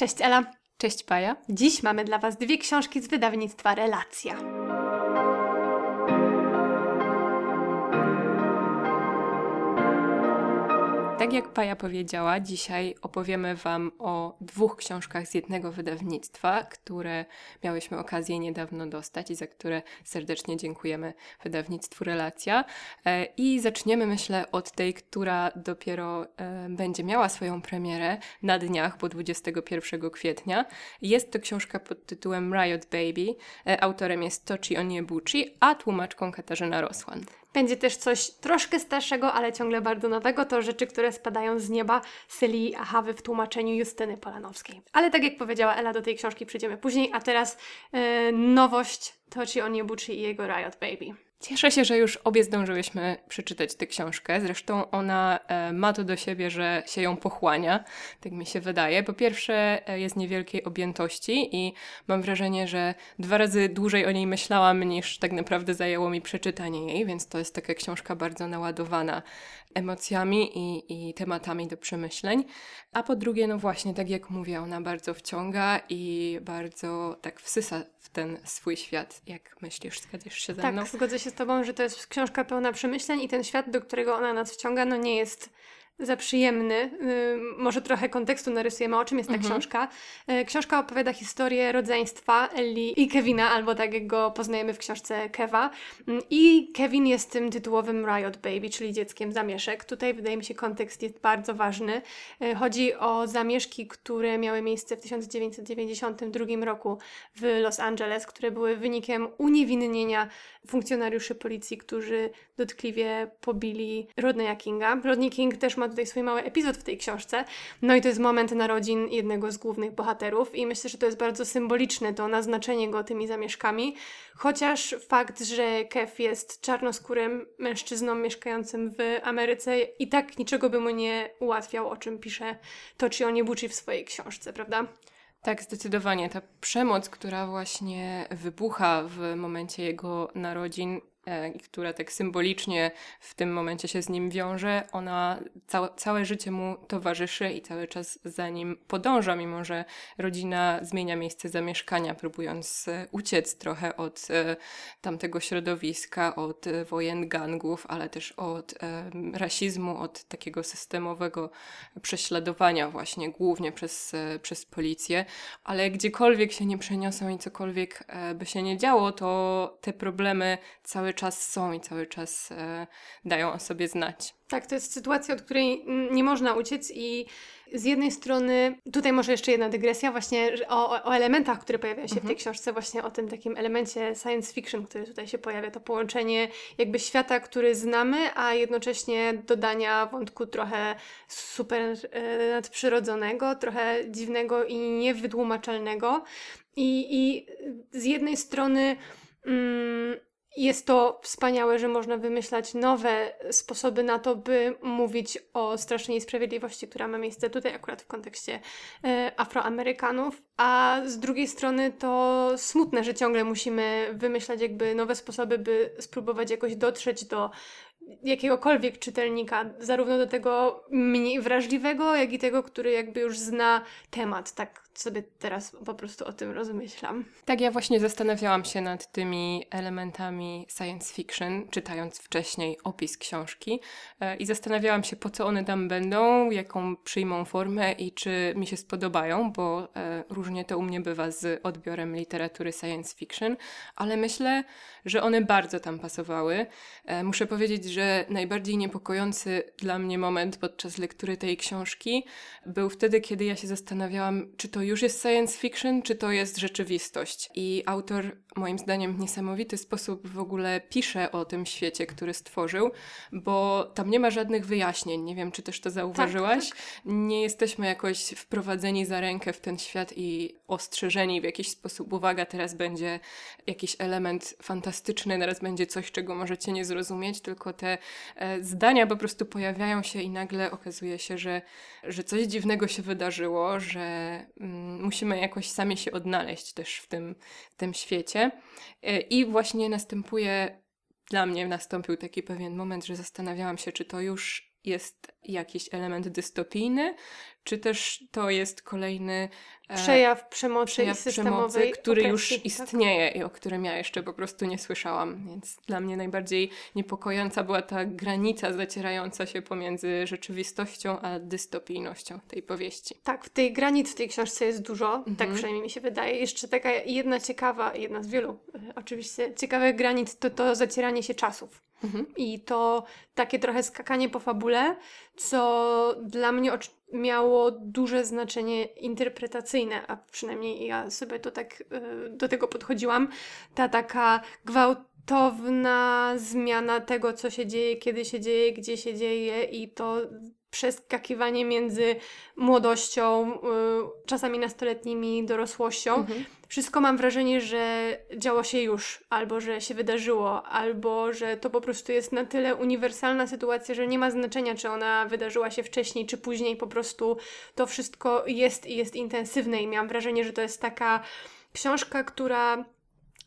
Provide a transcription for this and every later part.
Cześć Ela. Cześć Paja. Dziś mamy dla Was dwie książki z wydawnictwa Relacja. Tak jak Paja powiedziała, dzisiaj opowiemy Wam o dwóch książkach z jednego wydawnictwa, które miałyśmy okazję niedawno dostać i za które serdecznie dziękujemy wydawnictwu Relacja. E, I zaczniemy, myślę, od tej, która dopiero e, będzie miała swoją premierę na dniach, bo 21 kwietnia. Jest to książka pod tytułem Riot Baby. E, autorem jest Tochi Onyebuchi, a tłumaczką Katarzyna Rosłan. Będzie też coś troszkę starszego, ale ciągle bardzo nowego. To rzeczy, które spadają z nieba Syli Ahawy w tłumaczeniu Justyny Polanowskiej. Ale tak jak powiedziała Ela, do tej książki przyjdziemy później, a teraz yy, nowość Tochi Onyebuchi i jego Riot Baby. Cieszę się, że już obie zdążyłyśmy przeczytać tę książkę. Zresztą ona e, ma to do siebie, że się ją pochłania, tak mi się wydaje. Po pierwsze, e, jest niewielkiej objętości i mam wrażenie, że dwa razy dłużej o niej myślałam, niż tak naprawdę zajęło mi przeczytanie jej, więc to jest taka książka bardzo naładowana emocjami i, i tematami do przemyśleń. A po drugie, no właśnie, tak jak mówię, ona bardzo wciąga i bardzo tak wsysa w ten swój świat. Jak myślisz, zgadzasz się ze tak, mną? Tak, zgodzę się z Tobą, że to jest książka pełna przemyśleń i ten świat, do którego ona nas wciąga, no nie jest za przyjemny. Y, może trochę kontekstu narysujemy, o czym jest ta mhm. książka. Y, książka opowiada historię rodzeństwa Ellie i Kevina, albo tak jak go poznajemy w książce Keva. Y, I Kevin jest tym tytułowym Riot Baby, czyli dzieckiem zamieszek. Tutaj wydaje mi się kontekst jest bardzo ważny. Chodzi o zamieszki, które miały miejsce w 1992 roku w Los Angeles, które były wynikiem uniewinnienia funkcjonariuszy policji, którzy dotkliwie pobili Rodneya Kinga. Rodney King też ma tutaj swój mały epizod w tej książce. No i to jest moment narodzin jednego z głównych bohaterów i myślę, że to jest bardzo symboliczne to naznaczenie go tymi zamieszkami. Chociaż fakt, że Kev jest czarnoskórym mężczyzną mieszkającym w Ameryce i tak niczego by mu nie ułatwiał, o czym pisze Tochi Onyebuchi w swojej książce, prawda? Tak, zdecydowanie. Ta przemoc, która właśnie wybucha w momencie jego narodzin, która tak symbolicznie w tym momencie się z nim wiąże, ona całe, całe życie mu towarzyszy i cały czas za nim podąża, mimo że rodzina zmienia miejsce zamieszkania, próbując e, uciec trochę od e, tamtego środowiska, od wojen gangów, ale też od rasizmu, od takiego systemowego prześladowania właśnie głównie przez, przez policję, ale gdziekolwiek się nie przeniosą i cokolwiek by się nie działo, to te problemy cały czas są i cały czas e, dają o sobie znać. Tak, to jest sytuacja, od której nie można uciec i z jednej strony, tutaj może jeszcze jedna dygresja właśnie o, o elementach, które pojawiają się mhm. w tej mhm. książce, właśnie o tym takim elemencie science fiction, który tutaj się pojawia, to połączenie jakby świata, który znamy, a jednocześnie dodania wątku trochę super e, nadprzyrodzonego, trochę dziwnego i niewytłumaczalnego. I, i z jednej strony mm, jest to wspaniałe, że można wymyślać nowe sposoby na to, by mówić o strasznej niesprawiedliwości, która ma miejsce tutaj, akurat w kontekście e, Afroamerykanów, a z drugiej strony to smutne, że ciągle musimy wymyślać jakby nowe sposoby, by spróbować jakoś dotrzeć do jakiegokolwiek czytelnika, zarówno do tego mniej wrażliwego, jak i tego, który jakby już zna temat. Tak sobie teraz po prostu o tym rozmyślam. Tak, ja właśnie zastanawiałam się nad tymi elementami science fiction, czytając wcześniej opis książki e, i zastanawiałam się, po co one tam będą, jaką przyjmą formę i czy mi się spodobają, bo e, różnie to u mnie bywa z odbiorem literatury science fiction, ale myślę, że one bardzo tam pasowały. E, muszę powiedzieć, że najbardziej niepokojący dla mnie moment podczas lektury tej książki był wtedy, kiedy ja się zastanawiałam, czy to już jest science fiction, czy to jest rzeczywistość. I autor, moim zdaniem, w niesamowity sposób w ogóle pisze o tym świecie, który stworzył, bo tam nie ma żadnych wyjaśnień. Nie wiem, czy też to zauważyłaś. Tak, tak. Nie jesteśmy jakoś wprowadzeni za rękę w ten świat i ostrzeżeni w jakiś sposób. Uwaga, teraz będzie jakiś element fantastyczny, teraz będzie coś, czego możecie nie zrozumieć, tylko te e, zdania po prostu pojawiają się i nagle okazuje się, że, że coś dziwnego się wydarzyło, że. Mm, musimy jakoś sami się odnaleźć też w tym, w tym świecie. E, I właśnie następuje, dla mnie nastąpił taki pewien moment, że zastanawiałam się, czy to już jest jakiś element dystopijny, czy też to jest kolejny e, przejaw przemocy przejaw przemocy, który opresji, już tak? istnieje i o którym ja jeszcze po prostu nie słyszałam. Więc dla mnie najbardziej niepokojąca była ta granica zacierająca się pomiędzy rzeczywistością a dystopijnością tej powieści. Tak, w tej granic w tej książce jest dużo, tak mhm. tak przynajmniej mi się wydaje. Jeszcze taka jedna ciekawa, jedna z wielu e, oczywiście ciekawych granic to to zacieranie się czasów. Mhm. I to takie trochę skakanie po fabule, co dla mnie miało duże znaczenie interpretacyjne, a przynajmniej ja sobie to tak y, do tego podchodziłam. Ta taka gwałtowna zmiana tego, co się dzieje, kiedy się dzieje, gdzie się dzieje i to przeskakiwanie między młodością, y, czasami nastoletnimi, dorosłością. Mhm. Wszystko mam wrażenie, że działo się już, albo że się wydarzyło, albo że to po prostu jest na tyle uniwersalna sytuacja, że nie ma znaczenia, czy ona wydarzyła się wcześniej, czy później. Po prostu to wszystko jest i jest intensywne, i miałam wrażenie, że to jest taka książka, która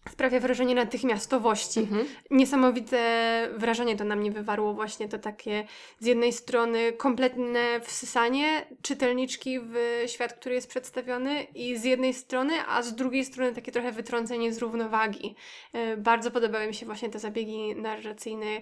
sprawia wrażenie natychmiastowości. Mhm. Niesamowite wrażenie to na mnie wywarło właśnie to takie z jednej strony kompletne wsysanie czytelniczki w świat, który jest przedstawiony i z jednej strony, a z drugiej strony takie trochę wytrącenie z równowagi. E, bardzo podobały mi się właśnie te zabiegi narracyjne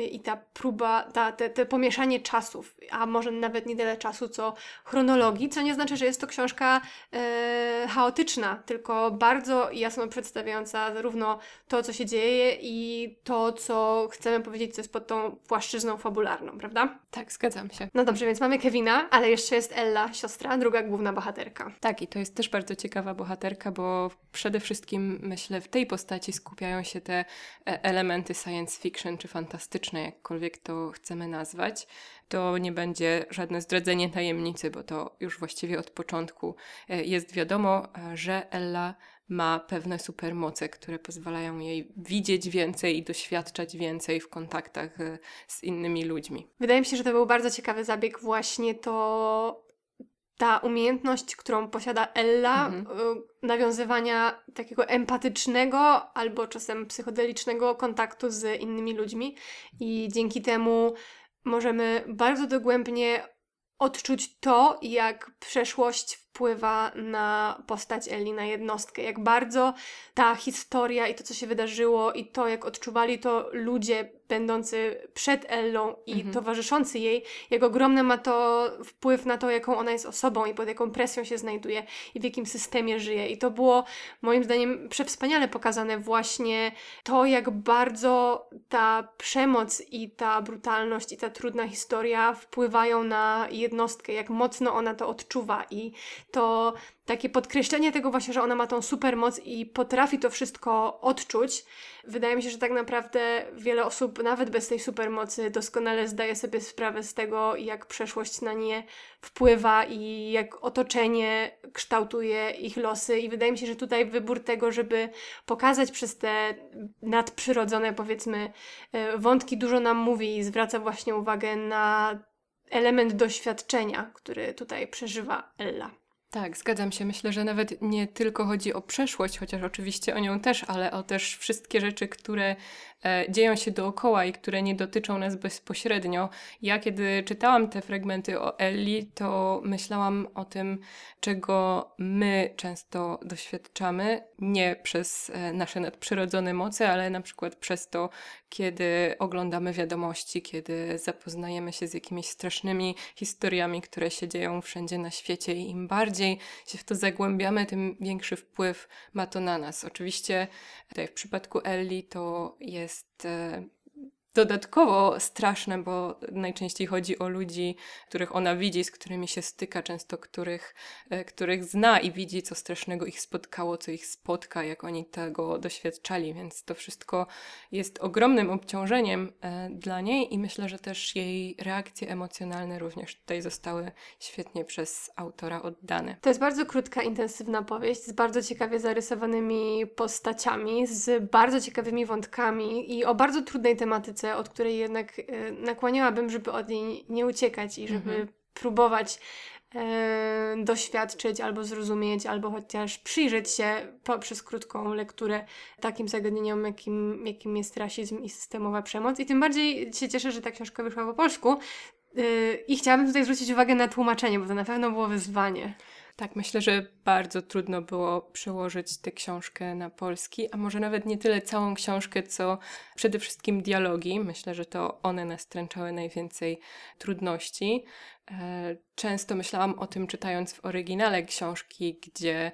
i ta próba, ta, te, te pomieszanie czasów, a może nawet nie tyle czasu, co chronologii, co nie znaczy, że jest to książka e, chaotyczna, tylko bardzo jasno przedstawiająca zarówno to, co się dzieje i to, co chcemy powiedzieć, co jest pod tą płaszczyzną fabularną, prawda? Tak, zgadzam się. No dobrze, więc mamy Kevina, ale jeszcze jest Ella, siostra, druga główna bohaterka. Tak, i to jest też bardzo ciekawa bohaterka, bo przede wszystkim myślę, w tej postaci skupiają się te e, elementy science fiction czy fantastyczne jakkolwiek to chcemy nazwać, to nie będzie żadne zdradzenie tajemnicy, bo to już właściwie od początku e, jest wiadomo, e, że Ella ma pewne supermoce, które pozwalają jej widzieć więcej i doświadczać więcej w kontaktach e, z innymi ludźmi. Wydaje mi się, że to był bardzo ciekawy zabieg, właśnie to ta umiejętność, którą posiada Ella, mhm. Y, nawiązywania takiego empatycznego albo czasem psychodelicznego kontaktu z innymi ludźmi, i dzięki temu możemy bardzo dogłębnie odczuć to, jak przeszłość wpływa na postać Eli, na jednostkę. Jak bardzo ta historia i to, co się wydarzyło, i to, jak odczuwali to ludzie będący przed Ellą i mhm. towarzyszący jej, jak ogromny ma to wpływ na to, jaką ona jest osobą i pod jaką presją się znajduje i w jakim systemie żyje. I to było moim zdaniem przewspaniale pokazane właśnie to, jak bardzo ta przemoc i ta brutalność i ta trudna historia wpływają na jednostkę, jak mocno ona to odczuwa i to takie podkreślenie tego właśnie, że ona ma tą supermoc i potrafi to wszystko odczuć. Wydaje mi się, że tak naprawdę wiele osób, nawet bez tej supermocy, doskonale zdaje sobie sprawę z tego, jak przeszłość na nie wpływa i jak otoczenie kształtuje ich losy. I wydaje mi się, że tutaj wybór tego, żeby pokazać przez te nadprzyrodzone, powiedzmy, e, wątki, dużo nam mówi i zwraca właśnie uwagę na element doświadczenia, który tutaj przeżywa Ella. Tak, zgadzam się. Myślę, że nawet nie tylko chodzi o przeszłość, chociaż oczywiście o nią też, ale o też wszystkie rzeczy, które e, dzieją się dookoła i które nie dotyczą nas bezpośrednio. Ja, kiedy czytałam te fragmenty o Ellie, to myślałam o tym, czego my często doświadczamy, nie przez e, nasze nadprzyrodzone moce, ale na przykład przez to, kiedy oglądamy wiadomości, kiedy zapoznajemy się z jakimiś strasznymi historiami, które się dzieją wszędzie na świecie i im bardziej się w to zagłębiamy, tym większy wpływ ma to na nas. Oczywiście tutaj w przypadku Ellie to jest e, dodatkowo straszne, bo najczęściej chodzi o ludzi, których ona widzi, z którymi się styka, często których, e, których zna i widzi, co strasznego ich spotkało, co ich spotka, jak oni tego doświadczali, więc to wszystko jest ogromnym obciążeniem e, dla niej i myślę, że też jej reakcje emocjonalne również tutaj zostały świetnie przez autora oddane. To jest bardzo krótka, intensywna powieść z bardzo ciekawie zarysowanymi postaciami, z bardzo ciekawymi wątkami i o bardzo trudnej tematyce od której jednak e, nakłaniałabym, żeby od niej nie uciekać i żeby mhm. próbować e, doświadczyć albo zrozumieć, albo chociaż przyjrzeć się poprzez krótką lekturę takim zagadnieniom, jakim, jakim jest rasizm i systemowa przemoc. I tym bardziej się cieszę, że ta książka wyszła po polsku, Yy, I chciałabym tutaj zwrócić uwagę na tłumaczenie, bo to na pewno było wyzwanie. Tak, myślę, że bardzo trudno było przełożyć tę książkę na polski, a może nawet nie tyle całą książkę, co przede wszystkim dialogi. Myślę, że to one nastręczały najwięcej trudności. E, często myślałam o tym czytając w oryginale książki, gdzie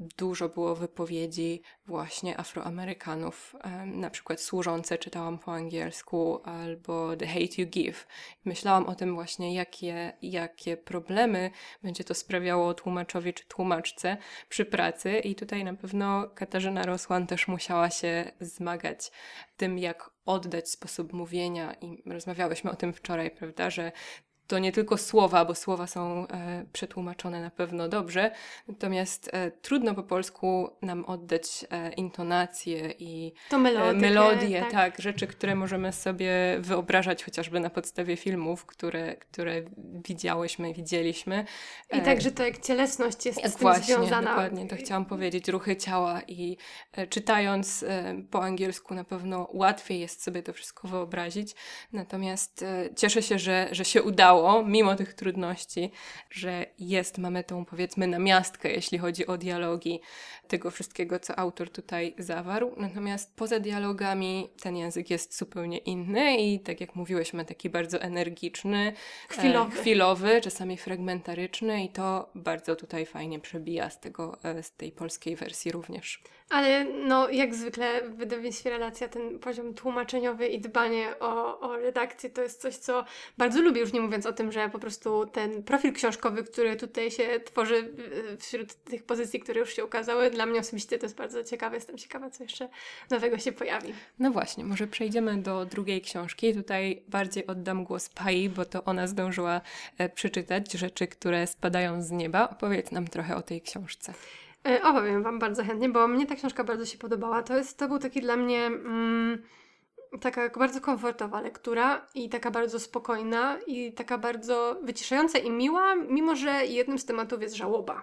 dużo było wypowiedzi właśnie Afroamerykanów, na przykład służące czytałam po angielsku albo The Hate You Give. Myślałam o tym właśnie, jakie, jakie problemy będzie to sprawiało tłumaczowi czy tłumaczce przy pracy i tutaj na pewno Katarzyna Rosłan też musiała się zmagać tym, jak oddać sposób mówienia i rozmawiałyśmy o tym wczoraj, prawda, że to nie tylko słowa, bo słowa są e, przetłumaczone na pewno dobrze, natomiast e, trudno po polsku nam oddać e, intonacje i to melodię, melodie, tak. tak. rzeczy, które możemy sobie wyobrażać chociażby na podstawie filmów, które, które widziałyśmy, widzieliśmy. I e, także to jak cielesność jest z tym właśnie, związana. dokładnie, to chciałam powiedzieć, ruchy ciała i e, czytając e, po angielsku na pewno łatwiej jest sobie to wszystko wyobrazić, natomiast cieszę się, że, że się udało udało, mimo tych trudności, że jest, mamy tą powiedzmy namiastkę, jeśli chodzi o dialogi tego wszystkiego, co autor tutaj zawarł. Natomiast poza dialogami ten język jest zupełnie inny i tak jak mówiłyśmy, taki bardzo energiczny, chwilowy, e, chwilowy czasami fragmentaryczny i to bardzo tutaj fajnie przebija z, tego, e, z tej polskiej wersji również. Ale no, jak zwykle w wydawnictwie Relacja ten poziom tłumaczeniowy i dbanie o, o redakcję to jest coś, co bardzo lubię, już nie mówiąc o tym, że po prostu ten profil książkowy, który tutaj się tworzy wśród tych pozycji, które już się ukazały, dla mnie osobiście to jest bardzo ciekawe. Jestem ciekawa, co jeszcze nowego się pojawi. No właśnie, może przejdziemy do drugiej książki. Tutaj bardziej oddam głos Pai, bo to ona zdążyła e, przeczytać rzeczy, które spadają z nieba. Opowiedz nam trochę o tej książce. E, opowiem Wam bardzo chętnie, bo mnie ta książka bardzo się podobała. To, jest, to był taki dla mnie mm, taka bardzo komfortowa lektura i taka bardzo spokojna i taka bardzo wyciszająca i miła, mimo że jednym z tematów jest żałoba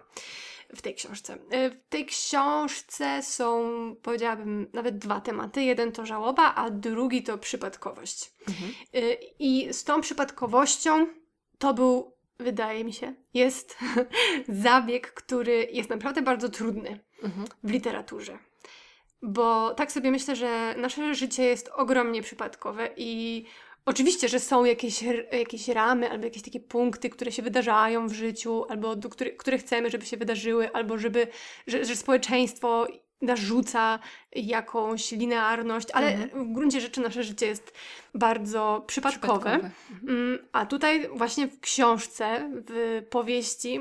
w tej książce. E, w tej książce są, powiedziałabym, nawet dwa tematy. Jeden to żałoba, a drugi to przypadkowość. Mhm. E, I z tą przypadkowością to był wydaje mi się, jest zabieg, który jest naprawdę bardzo trudny mhm. w literaturze. Bo tak sobie myślę, że nasze życie jest ogromnie przypadkowe i oczywiście, że są jakieś, jakieś ramy albo jakieś takie punkty, które się wydarzają w życiu, albo do który, które chcemy, żeby się wydarzyły, albo żeby, że, że społeczeństwo narzuca jakąś linearność, ale mhm. w gruncie rzeczy nasze życie jest bardzo przypadkowe. przypadkowe. Mhm. A tutaj właśnie w książce, w powieści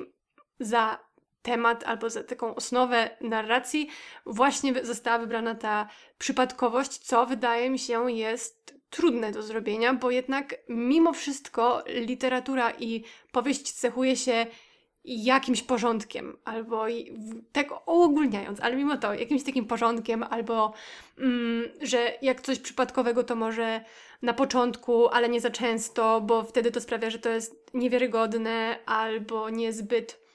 za temat albo za taką osnowę narracji właśnie została wybrana ta przypadkowość, co wydaje mi się jest trudne do zrobienia, bo jednak mimo wszystko literatura i powieść cechuje się jakimś porządkiem, albo tak uogólniając, ale mimo to jakimś takim porządkiem, albo mm, że jak coś przypadkowego to może na początku, ale nie za często, bo wtedy to sprawia, że to jest niewiarygodne albo niezbyt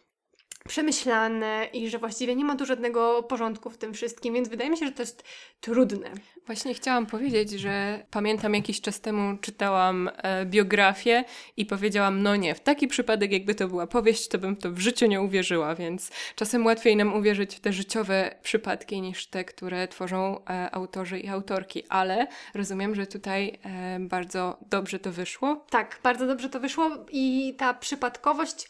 przemyślane i że właściwie nie ma tu żadnego porządku w tym wszystkim, więc wydaje mi się, że to jest trudne. Właśnie chciałam powiedzieć, że pamiętam jakiś czas temu czytałam e, biografię i powiedziałam, no nie, w taki przypadek jakby to była powieść, to bym to w życiu nie uwierzyła, więc czasem łatwiej nam uwierzyć w te życiowe przypadki niż te, które tworzą e, autorzy i autorki, ale rozumiem, że tutaj e, bardzo dobrze to wyszło. Tak, bardzo dobrze to wyszło i ta przypadkowość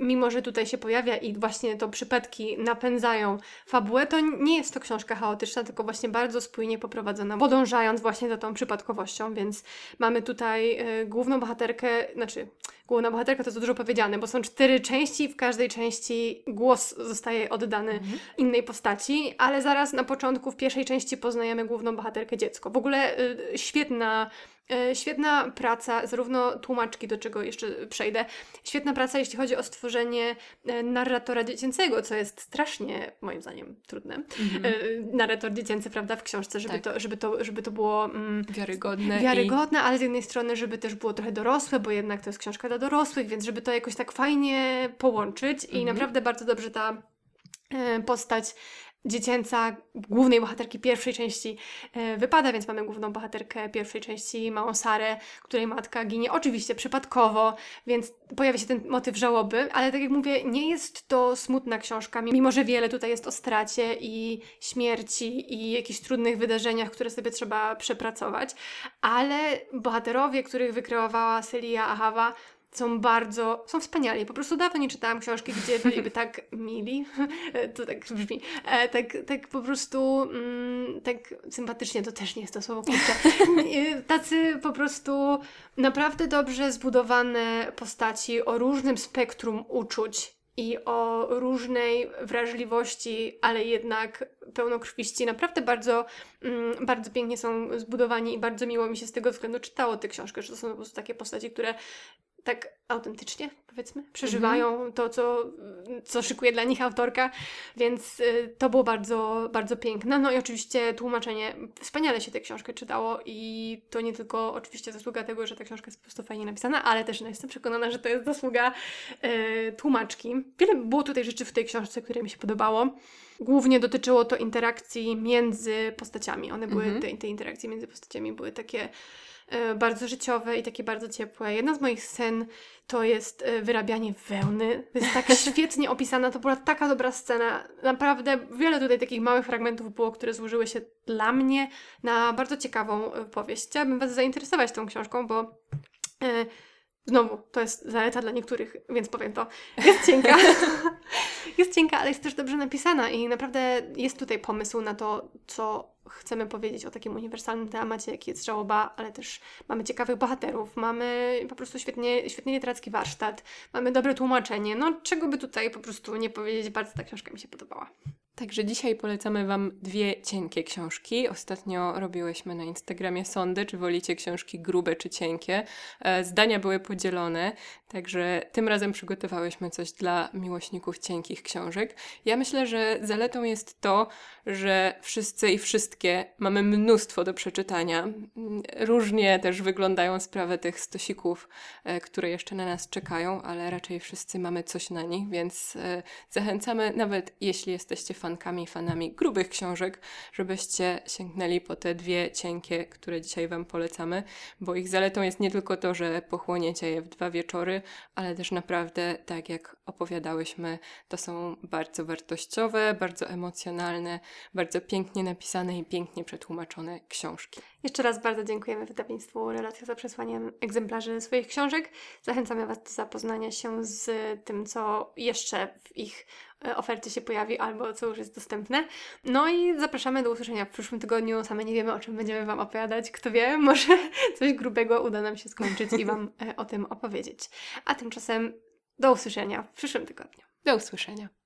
mimo że tutaj się pojawia i właśnie to przypadki napędzają fabułę, to nie jest to książka chaotyczna, tylko właśnie bardzo spójnie poprowadzona, podążając właśnie za tą przypadkowością, więc mamy tutaj y, główną bohaterkę, znaczy główna bohaterka to jest dużo powiedziane, bo są cztery części, w każdej części głos zostaje oddany mhm. innej postaci, ale zaraz na początku, w pierwszej części poznajemy główną bohaterkę dziecko. W ogóle y, świetna świetna praca, zarówno tłumaczki, do czego jeszcze przejdę, świetna praca, jeśli chodzi o stworzenie e, narratora dziecięcego, co jest strasznie, moim zdaniem, trudne. Mhm. Narrator dziecięcy, prawda, w książce, żeby, tak. to, żeby, to, żeby to było mm, wiarygodne. Wiarygodne, i... ale z jednej strony, żeby też było trochę dorosłe, bo jednak to jest książka dla dorosłych, więc żeby to jakoś tak fajnie połączyć i mhm. naprawdę bardzo dobrze ta postać dziecięca głównej bohaterki pierwszej części e, wypada, więc mamy główną bohaterkę pierwszej części, małą Sarę, której matka ginie oczywiście przypadkowo, więc pojawia się ten motyw żałoby, ale tak jak mówię, nie jest to smutna książka, mimo że wiele tutaj jest o stracie i śmierci i jakichś trudnych wydarzeniach, które sobie trzeba przepracować, ale bohaterowie, których wykreowała Celia Ahawa, są bardzo, są wspaniali. Po prostu dawno nie czytałam książki, gdzie byliby tak mili, to tak brzmi, e, tak, tak po prostu, mm, tak sympatycznie, to też nie jest to słowo, kurczę. Tacy po prostu naprawdę dobrze zbudowane postaci o różnym spektrum uczuć i o różnej wrażliwości, ale jednak pełnokrwiści. Naprawdę bardzo, mm, bardzo pięknie są zbudowani i bardzo miło mi się z tego względu czytało tę książkę, że to są po prostu takie postaci, które tak autentycznie, powiedzmy, przeżywają mm -hmm. to, co, co szykuje dla nich autorka, więc y, to było bardzo, bardzo piękne. No i oczywiście tłumaczenie, wspaniale się tę książkę czytało i to nie tylko oczywiście zasługa tego, że ta książka jest po prostu fajnie napisana, ale też no, jestem przekonana, że to jest zasługa y, tłumaczki. Wiele było tutaj rzeczy w tej książce, które mi się podobało. Głównie dotyczyło to interakcji między postaciami. One były, -hmm. te, te interakcje między postaciami były takie bardzo życiowe i takie bardzo ciepłe. Jedna z moich scen to jest e, wyrabianie wełny. To jest tak świetnie opisana, to była taka dobra scena. Naprawdę wiele tutaj takich małych fragmentów było, które złożyły się dla mnie na bardzo ciekawą e, powieść. Chciałabym Was zainteresować tą książką, bo Znowu, to jest zaleta dla niektórych, więc powiem to. Jest cienka. jest cienka, ale jest też dobrze napisana i naprawdę jest tutaj pomysł na to, co chcemy powiedzieć o takim uniwersalnym temacie, jaki jest żałoba, ale też mamy ciekawych bohaterów, mamy po prostu świetnie, świetnie literacki warsztat, mamy dobre tłumaczenie. No, czego by tutaj po prostu nie powiedzieć, bardzo ta książka mi się podobała. Także dzisiaj polecamy Wam dwie cienkie książki. Ostatnio robiłyśmy na Instagramie sądy, czy wolicie książki grube czy cienkie. E, zdania były podzielone, także tym razem przygotowałyśmy coś dla miłośników cienkich książek. Ja myślę, że zaletą jest to, że wszyscy i wszystkie mamy mnóstwo do przeczytania. Różnie też wyglądają sprawy tych stosików, e, które jeszcze na nas czekają, ale raczej wszyscy mamy coś na nich, więc e, zachęcamy, nawet jeśli jesteście fanami fankami, fanami grubych książek, żebyście sięgnęli po te dwie cienkie, które dzisiaj Wam polecamy, bo ich zaletą jest nie tylko to, że pochłoniecie je w dwa wieczory, ale też naprawdę, tak jak opowiadałyśmy, to są bardzo wartościowe, bardzo emocjonalne, bardzo pięknie napisane i pięknie przetłumaczone książki. Jeszcze raz bardzo dziękujemy wydawnictwu Relacja za przesłaniem egzemplarzy swoich książek. Zachęcamy Was do zapoznania się z tym, co jeszcze w ich ofercie się pojawi albo co już jest dostępne. No i zapraszamy do usłyszenia w przyszłym tygodniu. Same nie wiemy, o czym będziemy Wam opowiadać. Kto wie, może coś grubego uda nam się skończyć i Wam e, o tym opowiedzieć. A tymczasem do usłyszenia w przyszłym tygodniu. Do usłyszenia.